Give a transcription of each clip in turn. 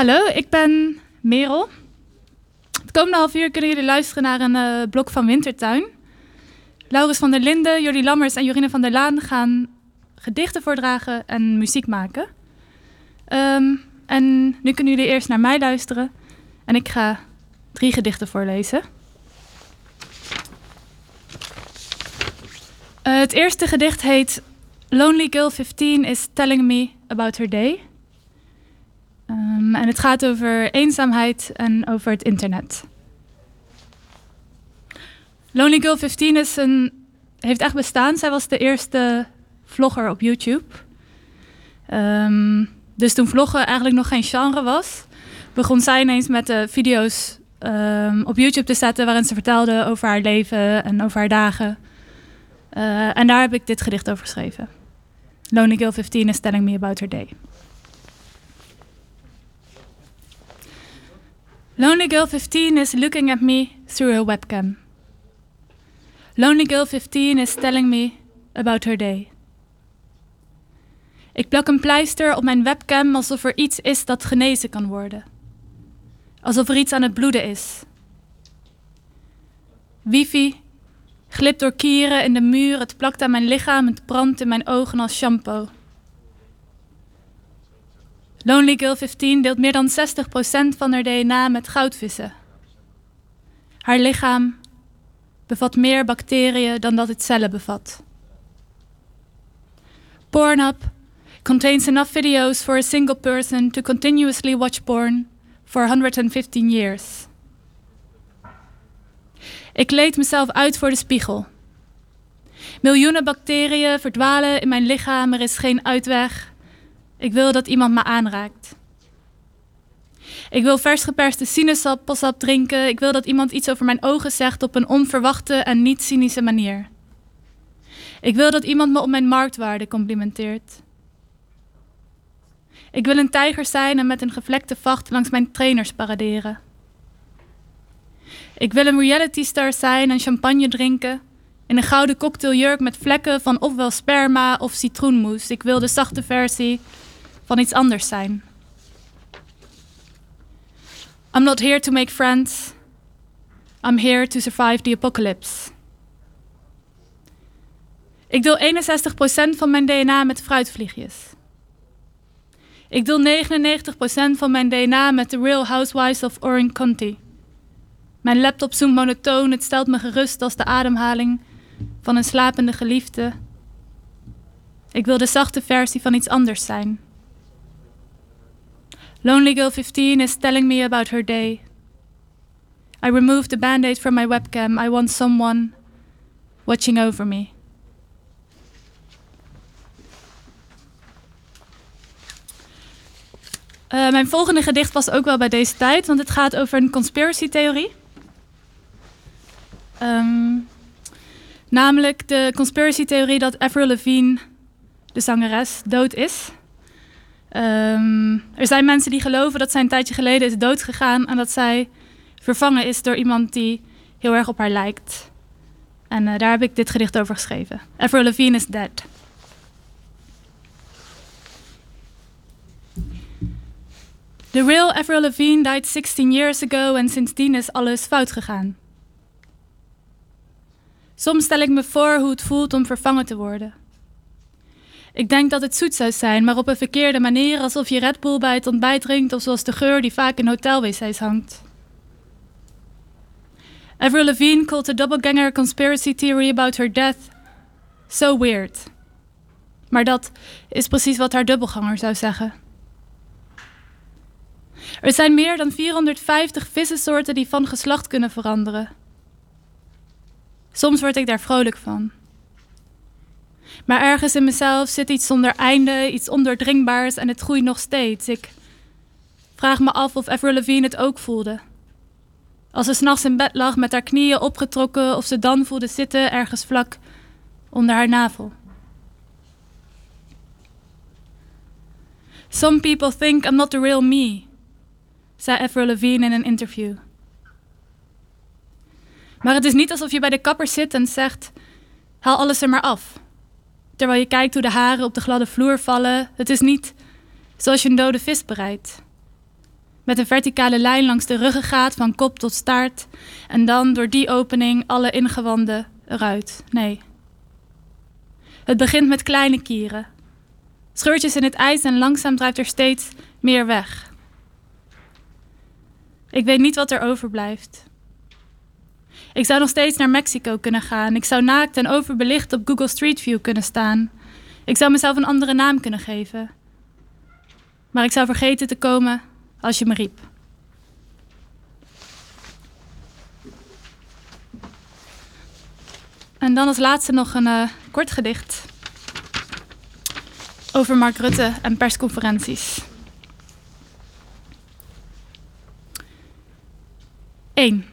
hallo, ik ben Merel. Het komende half uur kunnen jullie luisteren naar een uh, blok van Wintertuin. Laurens van der Linden, Jordi Lammers en Jorine van der Laan gaan gedichten voordragen en muziek maken. Um, en nu kunnen jullie eerst naar mij luisteren. En ik ga drie gedichten voorlezen. Uh, het eerste gedicht heet Lonely Girl 15 is Telling Me About Her Day. Um, en het gaat over eenzaamheid en over het internet. Lonely Girl 15 is een, heeft echt bestaan. Zij was de eerste vlogger op YouTube. Um, dus toen vloggen eigenlijk nog geen genre was, begon zij ineens met de video's um, op YouTube te zetten waarin ze vertelde over haar leven en over haar dagen. Uh, en daar heb ik dit gedicht over geschreven. Lonely Girl 15 is telling me about her day. Lonely Girl 15 is looking at me through her webcam. Lonely Girl 15 is telling me about her day. Ik plak een pleister op mijn webcam alsof er iets is dat genezen kan worden. Alsof er iets aan het bloeden is. Wifi glipt door kieren in de muur, het plakt aan mijn lichaam, het brandt in mijn ogen als shampoo. Lonely Girl 15 deelt meer dan 60% van haar DNA met goudvissen. Haar lichaam bevat meer bacteriën dan dat het cellen bevat. Pornhub contains enough videos for a single person to continuously watch porn for 115 years. Ik leed mezelf uit voor de spiegel. Miljoenen bacteriën verdwalen in mijn lichaam, er is geen uitweg. Ik wil dat iemand me aanraakt. Ik wil vers geperste sinaasappelsap drinken. Ik wil dat iemand iets over mijn ogen zegt op een onverwachte en niet cynische manier. Ik wil dat iemand me op mijn marktwaarde complimenteert. Ik wil een tijger zijn en met een gevlekte vacht langs mijn trainers paraderen. Ik wil een realitystar zijn en champagne drinken. In een gouden cocktailjurk met vlekken van ofwel sperma of citroenmoes. Ik wil de zachte versie van iets anders zijn. I'm not here to make friends. I'm here to survive the apocalypse. Ik deel 61% van mijn DNA met fruitvliegjes. Ik deel 99% van mijn DNA met de Real Housewives of Orange County. Mijn laptop zoomt monotoon, het stelt me gerust als de ademhaling van een slapende geliefde. Ik wil de zachte versie van iets anders zijn. Lonely Girl 15 is telling me about her day. I removed the band aid from my webcam. I want someone watching over me. Uh, mijn volgende gedicht was ook wel bij deze tijd, want het gaat over een conspiracy-theorie. Um, namelijk de conspiracy-theorie dat Avril Lavigne, de zangeres, dood is. Um, er zijn mensen die geloven dat zij een tijdje geleden is doodgegaan en dat zij vervangen is door iemand die heel erg op haar lijkt. En uh, daar heb ik dit gedicht over geschreven. Avril Lavigne is dead. The real Avril Lavigne died 16 years ago en sindsdien is alles fout gegaan. Soms stel ik me voor hoe het voelt om vervangen te worden. Ik denk dat het zoet zou zijn, maar op een verkeerde manier, alsof je Red Bull bij het ontbijt drinkt of zoals de geur die vaak in hotelwc's hangt. Avril Lavigne called the doppelganger conspiracy theory about her death so weird. Maar dat is precies wat haar dubbelganger zou zeggen. Er zijn meer dan 450 vissensoorten die van geslacht kunnen veranderen. Soms word ik daar vrolijk van. Maar ergens in mezelf zit iets zonder einde, iets ondoordringbaars en het groeit nog steeds. Ik vraag me af of Avril Lavigne het ook voelde. Als ze s'nachts in bed lag met haar knieën opgetrokken of ze dan voelde zitten ergens vlak onder haar navel. Some people think I'm not the real me, zei Avril Lavigne in een interview. Maar het is niet alsof je bij de kapper zit en zegt: haal alles er maar af. Terwijl je kijkt hoe de haren op de gladde vloer vallen. Het is niet zoals je een dode vis bereidt. Met een verticale lijn langs de ruggengraat van kop tot staart. En dan door die opening alle ingewanden eruit. Nee. Het begint met kleine kieren. Scheurtjes in het ijs en langzaam drijft er steeds meer weg. Ik weet niet wat er overblijft. Ik zou nog steeds naar Mexico kunnen gaan. Ik zou naakt en overbelicht op Google Street View kunnen staan. Ik zou mezelf een andere naam kunnen geven. Maar ik zou vergeten te komen als je me riep. En dan als laatste nog een uh, kort gedicht over Mark Rutte en persconferenties. 1.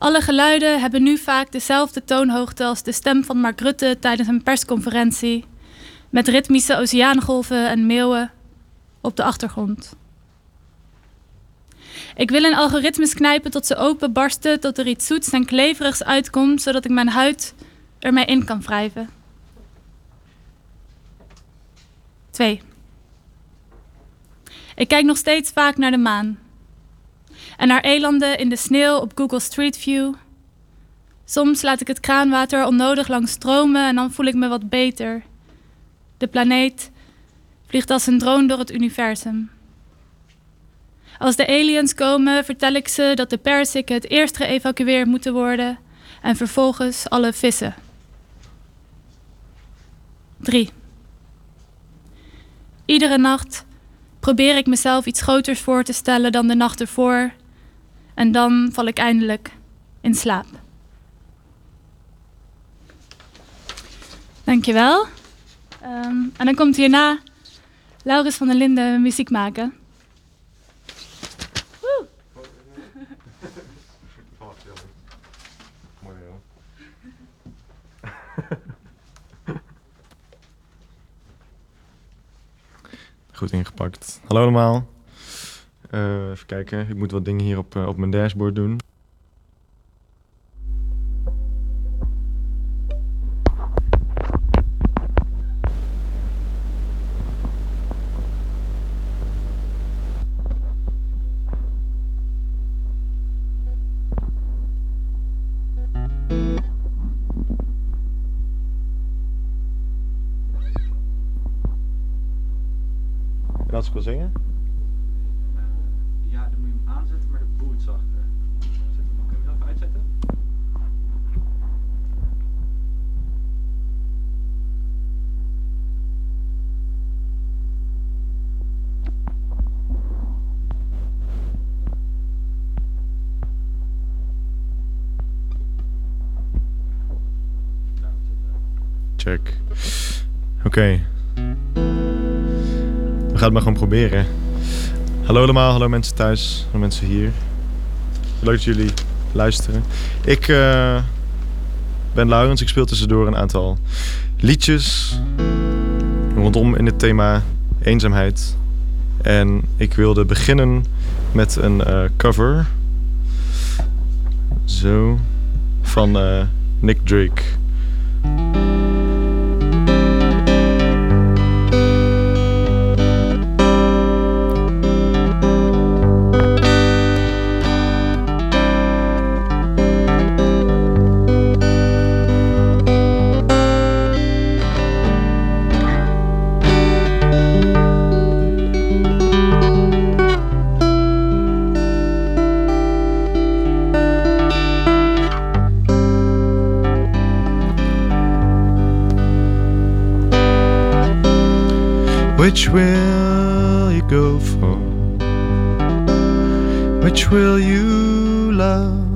Alle geluiden hebben nu vaak dezelfde toonhoogte als de stem van Mark Rutte tijdens een persconferentie, met ritmische oceaangolven en meeuwen op de achtergrond. Ik wil in algoritmes knijpen tot ze openbarsten, tot er iets zoets en kleverigs uitkomt, zodat ik mijn huid ermee in kan wrijven. 2. Ik kijk nog steeds vaak naar de maan. En naar elanden in de sneeuw op Google Street View. Soms laat ik het kraanwater onnodig lang stromen en dan voel ik me wat beter. De planeet vliegt als een drone door het universum. Als de aliens komen, vertel ik ze dat de persikken het eerst geëvacueerd moeten worden en vervolgens alle vissen. 3. Iedere nacht probeer ik mezelf iets groters voor te stellen dan de nacht ervoor. En dan val ik eindelijk in slaap. Dankjewel. Um, en dan komt hierna Laurens van der Linden muziek maken. Goed ingepakt. Hallo allemaal. Uh, even kijken, ik moet wat dingen hier op, uh, op mijn dashboard doen. Check. Oké. Okay ga het maar gewoon proberen. Hallo allemaal, hallo mensen thuis, hallo mensen hier. Leuk dat jullie luisteren. Ik uh, ben Laurens, ik speel tussendoor een aantal liedjes rondom in het thema eenzaamheid. En ik wilde beginnen met een uh, cover. Zo. Van uh, Nick Drake. Which will you go for? Which will you love?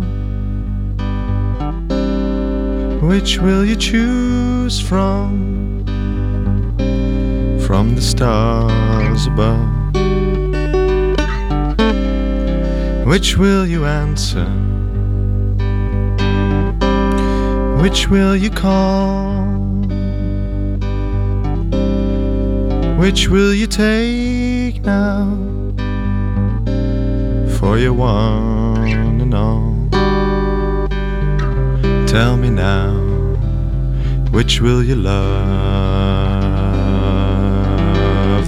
Which will you choose from? From the stars above? Which will you answer? Which will you call? Which will you take now for your one and all? Tell me now, which will you love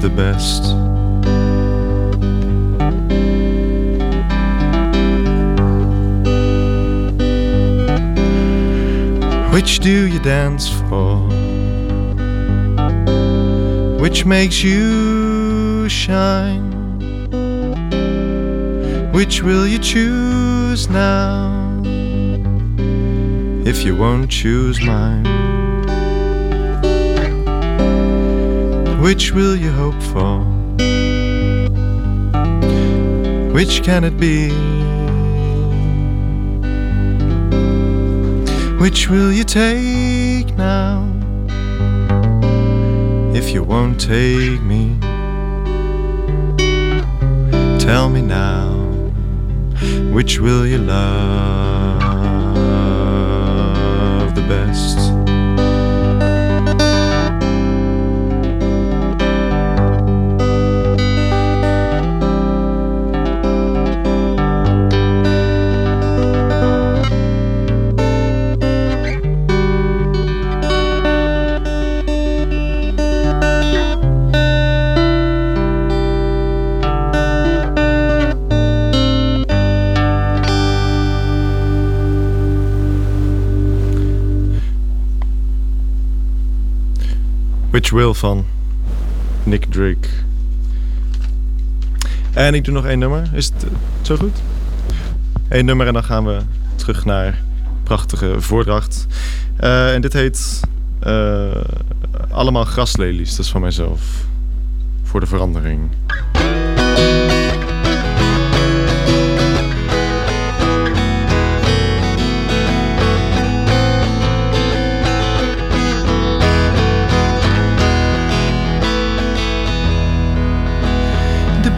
the best? Which do you dance for? Which makes you shine? Which will you choose now? If you won't choose mine, which will you hope for? Which can it be? Which will you take now? If you won't take me, tell me now, which will you love the best? Van Nick Drake. En ik doe nog één nummer. Is het eh, zo goed? Eén nummer en dan gaan we terug naar prachtige voordracht. Eh, en dit heet eh, Allemaal graslelies. Dat is van mijzelf. Voor de verandering.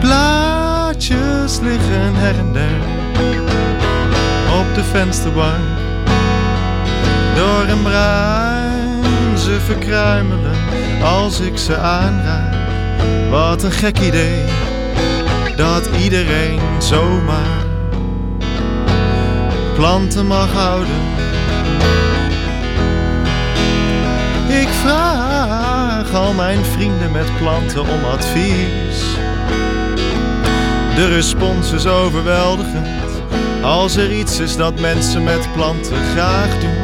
Blaadjes liggen her en der op de vensterbank. Door een bruin ze verkruimelen als ik ze aanraak. Wat een gek idee dat iedereen zomaar planten mag houden. Ik vraag al mijn vrienden met planten om advies. De respons is overweldigend. Als er iets is dat mensen met planten graag doen,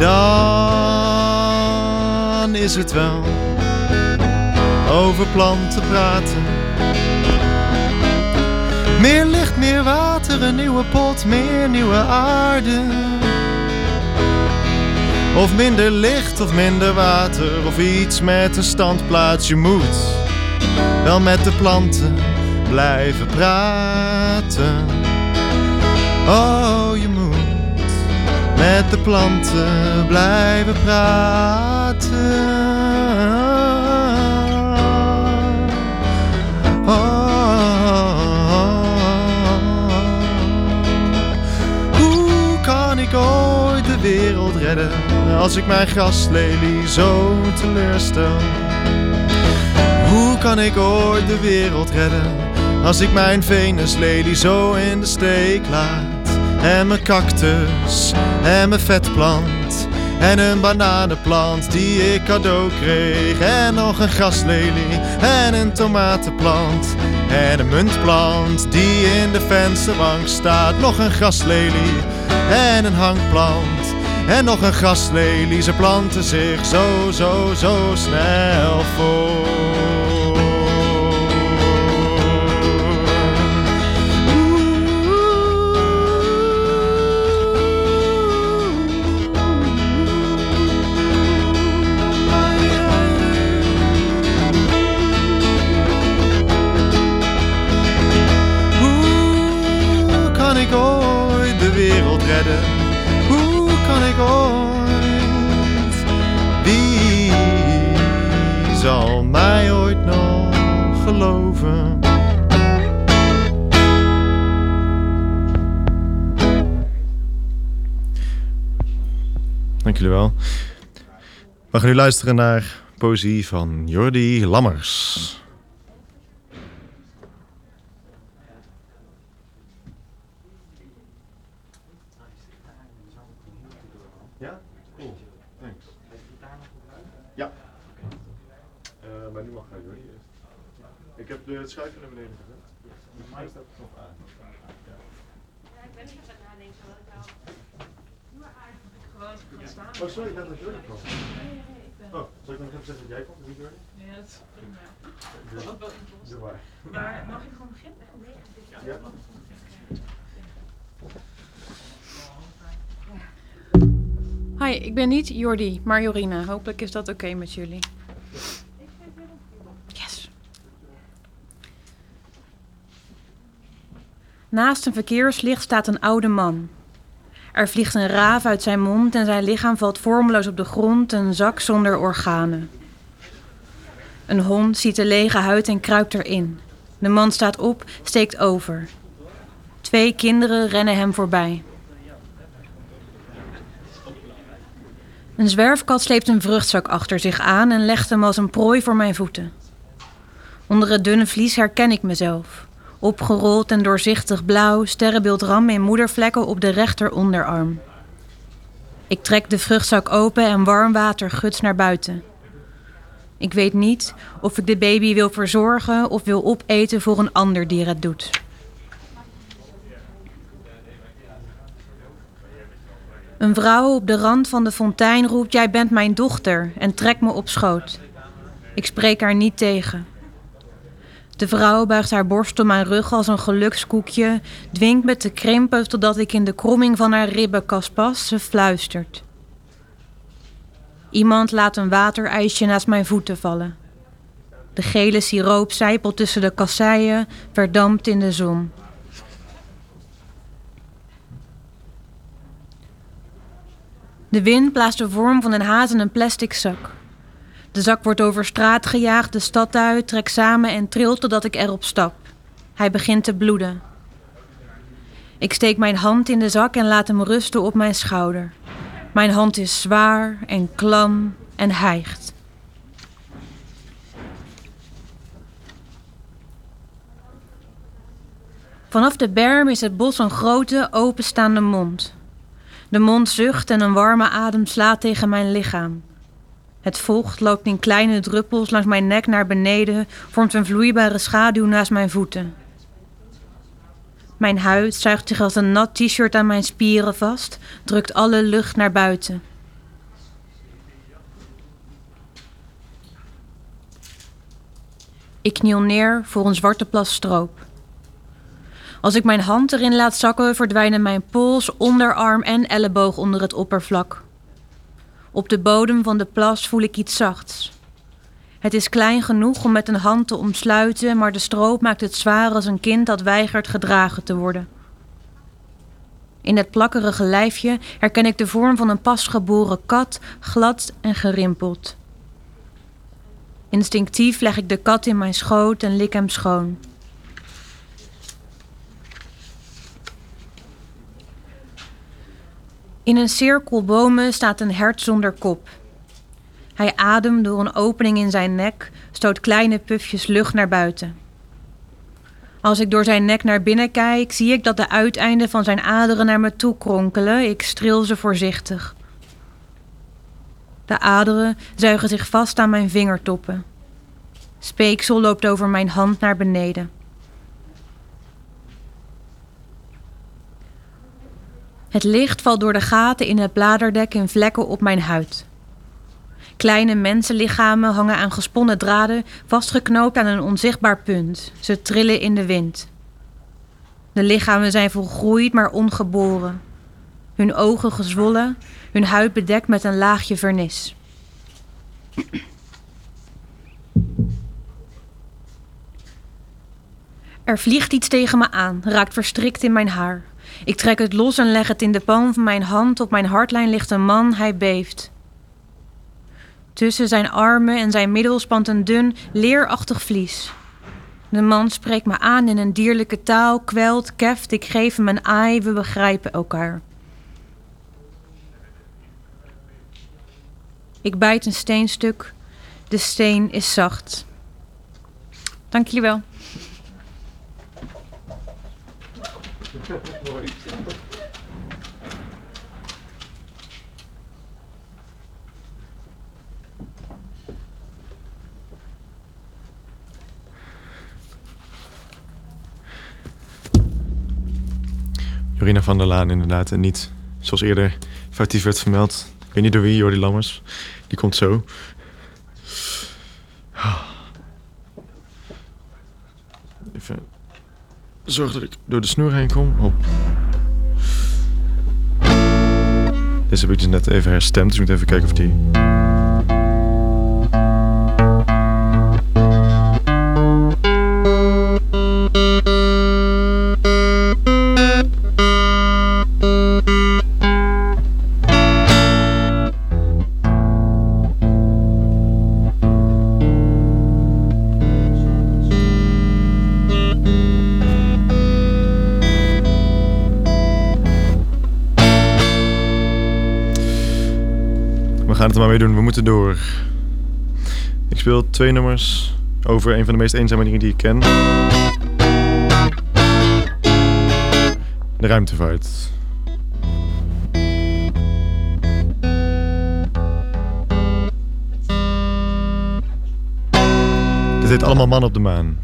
dan is het wel over planten praten. Meer licht, meer water, een nieuwe pot, meer nieuwe aarde. Of minder licht of minder water, of iets met een standplaats. Je moet wel met de planten blijven praten. Oh, je moet met de planten blijven praten. Oh. Hoe kan ik ooit de wereld redden als ik mijn graslelie zo teleurstel? Hoe kan ik ooit de wereld redden als ik mijn venuslelie zo in de steek laat? En mijn cactus en mijn vetplant en een bananenplant die ik cadeau kreeg en nog een graslelie en een tomatenplant en een muntplant die in de vensterbank staat. Nog een graslelie en een hangplant en nog een graslelie. Ze planten zich zo, zo, zo snel voor. We gaan nu luisteren naar poëzie van Jordi Lammers. Ja? Cool. Thanks. Ja. Eh, maar nu mag hij Jordi eerst. Ik heb de schuifje naar beneden gezet. Dus mij staat het nog aan. Ja. Ja, ik ben niet aan het nadenken wat ik nou. Oh, sorry, dat Jordi kwam. Oh, zal ik dan nog even zeggen dat jij komt, niet Jordi? Ja, dat is prima. Doe maar. Maar mag ik gewoon beginnen? Ja. Hi, ik ben niet Jordi, maar Jorina. Hopelijk is dat oké met jullie. Yes. Naast een verkeerslicht staat een oude man. Er vliegt een raaf uit zijn mond en zijn lichaam valt vormeloos op de grond, een zak zonder organen. Een hond ziet de lege huid en kruipt erin. De man staat op, steekt over. Twee kinderen rennen hem voorbij. Een zwerfkat sleept een vruchtzak achter zich aan en legt hem als een prooi voor mijn voeten. Onder het dunne vlies herken ik mezelf. Opgerold en doorzichtig blauw, sterrenbeeldram in moedervlekken op de rechter onderarm. Ik trek de vruchtzak open en warm water guts naar buiten. Ik weet niet of ik de baby wil verzorgen of wil opeten voor een ander die het doet. Een vrouw op de rand van de fontein roept: Jij bent mijn dochter en trekt me op schoot. Ik spreek haar niet tegen. De vrouw buigt haar borst om mijn rug als een gelukskoekje, dwingt me te krimpen totdat ik in de kromming van haar ribbenkast pas. Ze fluistert. Iemand laat een waterijsje naast mijn voeten vallen. De gele siroop zijpelt tussen de kasseien, verdampt in de zon. De wind blaast de vorm van een haas in een plastic zak. De zak wordt over straat gejaagd, de stad uit, trekt samen en trilt totdat ik erop stap. Hij begint te bloeden. Ik steek mijn hand in de zak en laat hem rusten op mijn schouder. Mijn hand is zwaar en klam en hijgt. Vanaf de berm is het bos een grote, openstaande mond. De mond zucht en een warme adem slaat tegen mijn lichaam. Het vocht loopt in kleine druppels langs mijn nek naar beneden, vormt een vloeibare schaduw naast mijn voeten. Mijn huid zuigt zich als een nat t-shirt aan mijn spieren vast, drukt alle lucht naar buiten. Ik kniel neer voor een zwarte plas stroop. Als ik mijn hand erin laat zakken, verdwijnen mijn pols, onderarm en elleboog onder het oppervlak. Op de bodem van de plas voel ik iets zachts. Het is klein genoeg om met een hand te omsluiten, maar de stroop maakt het zwaar als een kind dat weigert gedragen te worden. In het plakkerige lijfje herken ik de vorm van een pasgeboren kat, glad en gerimpeld. Instinctief leg ik de kat in mijn schoot en lik hem schoon. In een cirkel bomen staat een hert zonder kop. Hij ademt door een opening in zijn nek, stoot kleine pufjes lucht naar buiten. Als ik door zijn nek naar binnen kijk, zie ik dat de uiteinden van zijn aderen naar me toe kronkelen. Ik streel ze voorzichtig. De aderen zuigen zich vast aan mijn vingertoppen. Speeksel loopt over mijn hand naar beneden. Het licht valt door de gaten in het bladerdek in vlekken op mijn huid. Kleine mensenlichamen hangen aan gesponnen draden, vastgeknoopt aan een onzichtbaar punt. Ze trillen in de wind. De lichamen zijn volgroeid, maar ongeboren. Hun ogen gezwollen, hun huid bedekt met een laagje vernis. Er vliegt iets tegen me aan, raakt verstrikt in mijn haar. Ik trek het los en leg het in de palm van mijn hand. Op mijn hartlijn ligt een man, hij beeft. Tussen zijn armen en zijn middel spant een dun, leerachtig vlies. De man spreekt me aan in een dierlijke taal, kwelt, keft, ik geef hem een aai, we begrijpen elkaar. Ik bijt een steenstuk, de steen is zacht. Dank jullie wel. Jorina van der Laan inderdaad. En niet zoals eerder Foutief werd vermeld. Ik weet niet door wie, Jordi Lammers. Die komt zo. Even zorg dat ik door de snoer heen kom. Hop. Deze heb ik dus net even herstemd, dus ik moet even kijken of die... We doen, we moeten door. Ik speel twee nummers over een van de meest eenzame dingen die ik ken. De ruimtevaart. Dit heet allemaal Man op de Maan.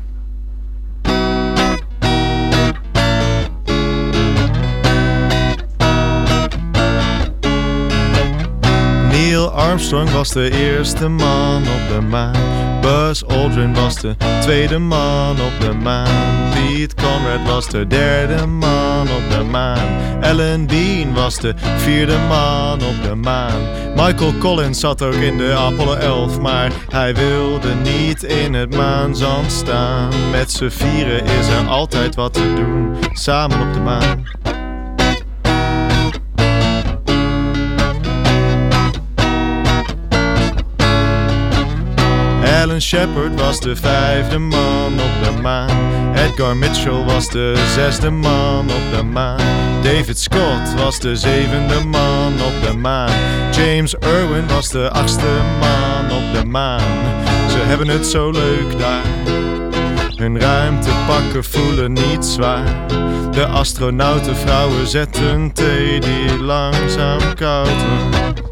Armstrong was de eerste man op de maan. Buzz Aldrin was de tweede man op de maan. Pete Conrad was de derde man op de maan. Alan Bean was de vierde man op de maan. Michael Collins zat ook in de Apollo 11, maar hij wilde niet in het maanzand staan. Met z'n vieren is er altijd wat te doen, samen op de maan. Alan Shepard was de vijfde man op de maan. Edgar Mitchell was de zesde man op de maan. David Scott was de zevende man op de maan. James Irwin was de achtste man op de maan. Ze hebben het zo leuk daar. Hun ruimtepakken voelen niet zwaar. De astronautenvrouwen zetten thee die langzaam koud wordt.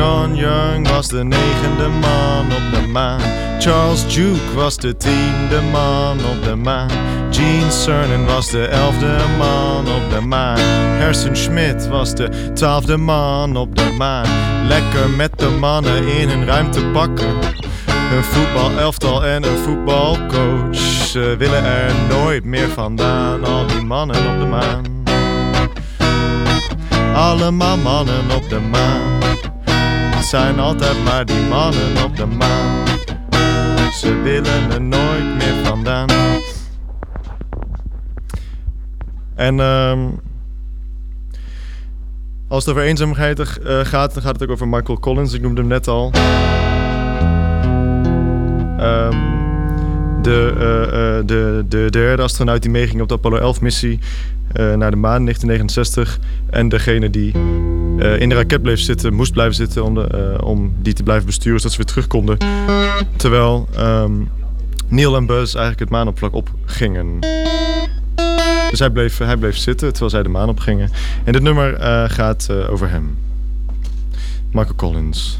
John Young was de negende man op de maan. Charles Duke was de tiende man op de maan. Gene Cernan was de elfde man op de maan. Harrison Schmidt was de twaalfde man op de maan. Lekker met de mannen in hun ruimtepakken. Een voetbalelftal en een voetbalcoach. Ze willen er nooit meer vandaan, al die mannen op de maan. Allemaal mannen op de maan. Zijn altijd maar die mannen op de maan. Ze willen er nooit meer vandaan. En ehm als het over eenzaamheid eh, gaat, dan gaat het ook over Michael Collins. Ik noemde hem net al. Ehm, de, eh, eh, de, de derde astronaut die meeging op de Apollo 11-missie naar de maan in 1969. En degene die eh, in de raket bleef zitten, moest blijven zitten om, de, eh, om die te blijven besturen, zodat ze weer terug konden. Terwijl ehm, Neil en Buzz eigenlijk het maanoppervlak opgingen. Dus hij bleef, hij bleef zitten terwijl zij de maan opgingen. En dit nummer eh, gaat eh, over hem. Michael Collins.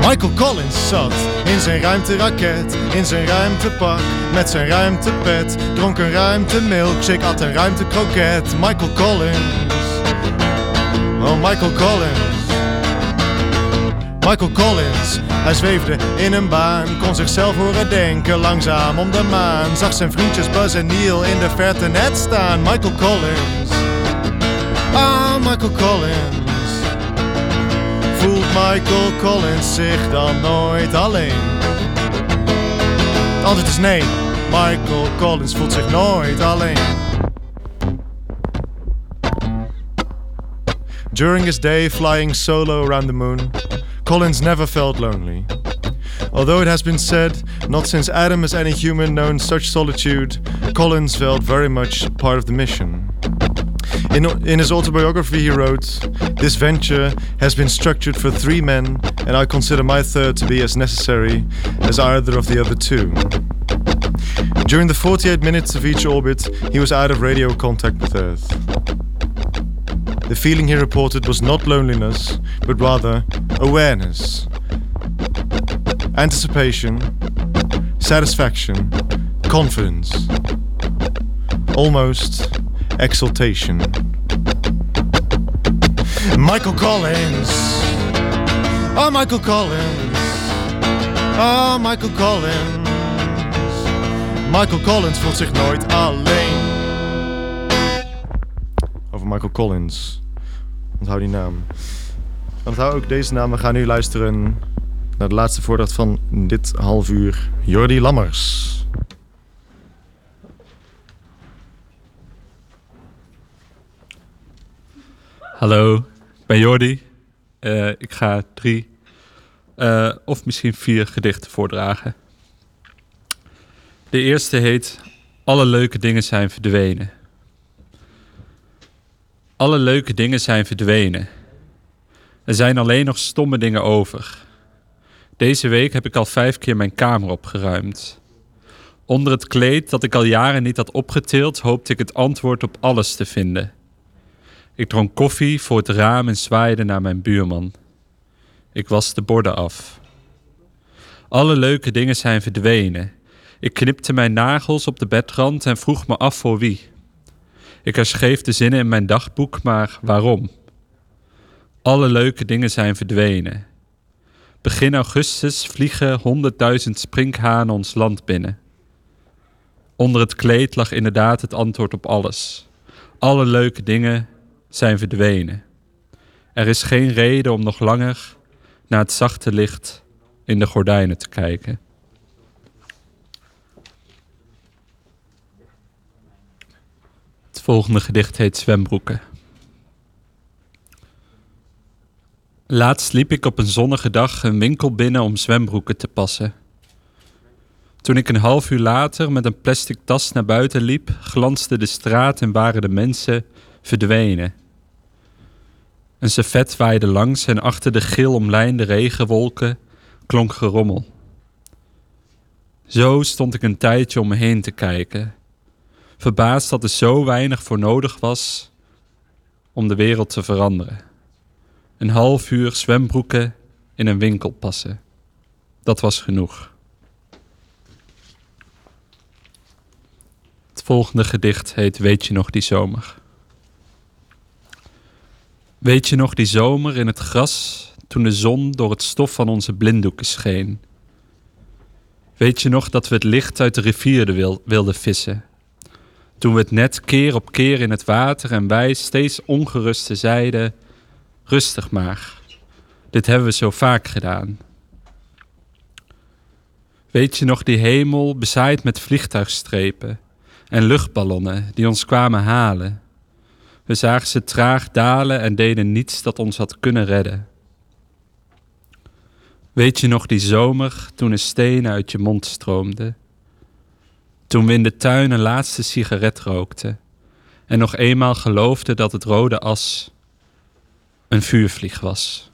Michael Collins zat in zijn ruimteraket, in zijn ruimtepak, met zijn ruimtepet. Dronk een ruimtemilkshake, at een ruimtekroket. Michael Collins. Oh, Michael Collins. Michael Collins, hij zweefde in een baan, kon zichzelf horen denken, langzaam om de maan. Zag zijn vriendjes Buzz en Neil in de verte net staan. Michael Collins. Ah, Michael Collins. Michael Collins zich dan nooit alleen? Het antwoord is nee. Michael Collins voelt zich nooit alleen. During his day flying solo around the moon, Collins never felt lonely. Although it has been said, not since Adam has any human known such solitude, Collins felt very much part of the mission. In, in his autobiography, he wrote, This venture has been structured for three men, and I consider my third to be as necessary as either of the other two. During the 48 minutes of each orbit, he was out of radio contact with Earth. The feeling he reported was not loneliness, but rather awareness. anticipation, satisfaction, confidence, almost exultation. Michael Collins. Oh, Michael Collins. Oh, Michael Collins. Michael Collins voelt zich nooit alleen. Over Michael Collins. Onthoud die naam. Onthoud ook deze naam. We gaan nu luisteren naar de laatste voordracht van dit half uur. Jordi Lammers. Hallo, ben Jordi. Eh, ik ga drie eh, of misschien vier gedichten voordragen. De eerste heet Alle leuke dingen zijn verdwenen. Alle leuke dingen zijn verdwenen. Er zijn alleen nog stomme dingen over. Deze week heb ik al vijf keer mijn kamer opgeruimd. Onder het kleed dat ik al jaren niet had opgetild, hoopte ik het antwoord op alles te vinden. Ik dronk koffie voor het raam en zwaaide naar mijn buurman. Ik was de borden af. Alle leuke dingen zijn verdwenen. Ik knipte mijn nagels op de bedrand en vroeg me af voor wie. Ik herschreef de zinnen in mijn dagboek, maar waarom? Alle leuke dingen zijn verdwenen. Begin augustus vliegen honderdduizend sprinkhanen ons land binnen. Onder het kleed lag inderdaad het antwoord op alles. Alle leuke dingen zijn verdwenen. Er is geen reden om nog langer naar het zachte licht in de gordijnen te kijken. Het volgende gedicht heet Zwembroeken. Laatst liep ik op een zonnige dag een winkel binnen om zwembroeken te passen. Toen ik een half uur later met een plastic tas naar buiten liep, glansde de straat en waren de mensen verdwenen. Een servet waaide langs en achter de geel omlijnde regenwolken klonk gerommel. Zo stond ik een tijdje om me heen te kijken, verbaasd dat er zo weinig voor nodig was om de wereld te veranderen. Een half uur zwembroeken in een winkel passen. Dat was genoeg. Het volgende gedicht heet Weet je nog die zomer? Weet je nog die zomer in het gras toen de zon door het stof van onze blinddoeken scheen? Weet je nog dat we het licht uit de rivier wil, wilden vissen? Toen we het net keer op keer in het water en wij steeds ongeruster zeiden: Rustig maar, dit hebben we zo vaak gedaan. Weet je nog die hemel bezaaid met vliegtuigstrepen en luchtballonnen die ons kwamen halen? We zagen ze traag dalen en deden niets dat ons had kunnen redden. Weet je nog die zomer toen een steen uit je mond stroomde? Toen we in de tuin een laatste sigaret rookten en nog eenmaal geloofden dat het rode as een vuurvlieg was.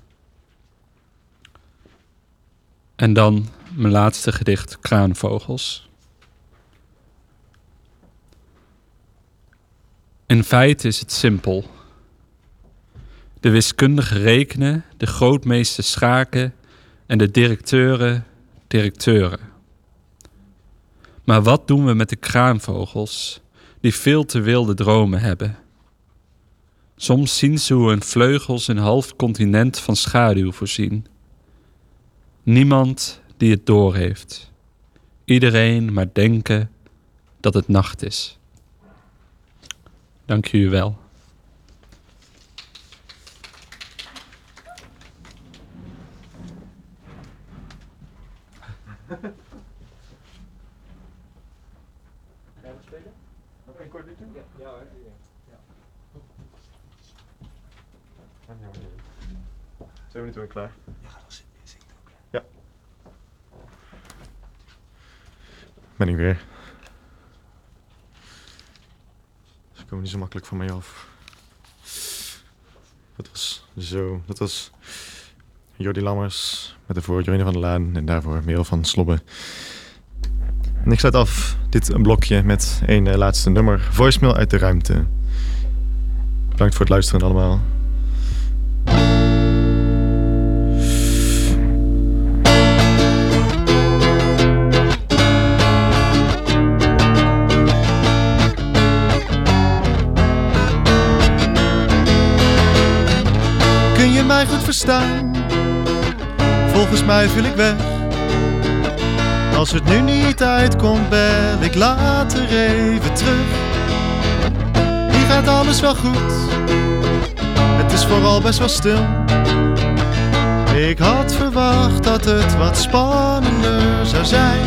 En dan mijn laatste gedicht, Kraanvogels. In feite is het simpel. De wiskundige rekenen, de grootmeester schaken en de directeuren, directeuren. Maar wat doen we met de kraanvogels die veel te wilde dromen hebben? Soms zien ze hoe hun vleugels een half continent van schaduw voorzien. Niemand die het doorheeft. Iedereen maar denken dat het nacht is. Dank jullie wel. Zijn we niet weer klaar? Ja. Ben ik weer. Ze komen niet zo makkelijk van mij af. Dat was zo. Dat was Jordi Lammers met ervoor Jorine van der Laan en daarvoor Merel van Slobben. En ik sluit af dit blokje met één eh, laatste nummer. Voicemail uit de ruimte. Bedankt voor het luisteren allemaal. Verstaan? Volgens mij viel ik weg. Als het nu niet uitkomt, bel ik later even terug. Hier gaat alles wel goed. Het is vooral best wel stil. Ik had verwacht dat het wat spannender zou zijn.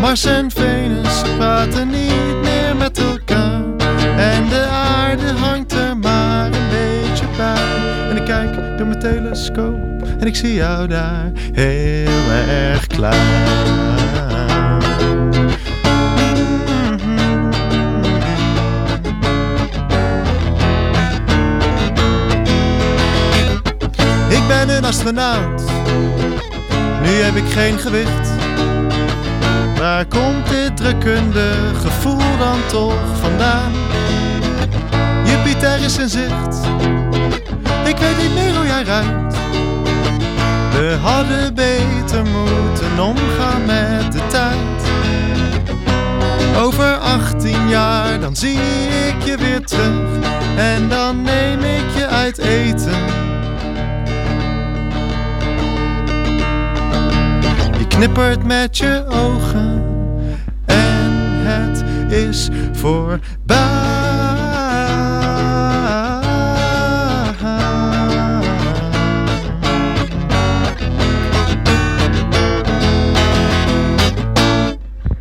Mars en Venus praten niet meer met elkaar. En de aarde hangt En ik kijk door mijn telescoop en ik zie jou daar heel erg klaar. Ik ben een astronaut, nu heb ik geen gewicht. Waar komt dit drukkende gevoel dan toch vandaan? Jupiter is in zicht, ik weet niet meer hoe jij ruikt. We hadden beter moeten omgaan met de tijd. Over 18 jaar, dan zie ik je weer terug. En dan neem ik je uit eten. Je knippert met je ogen en het is voorbij.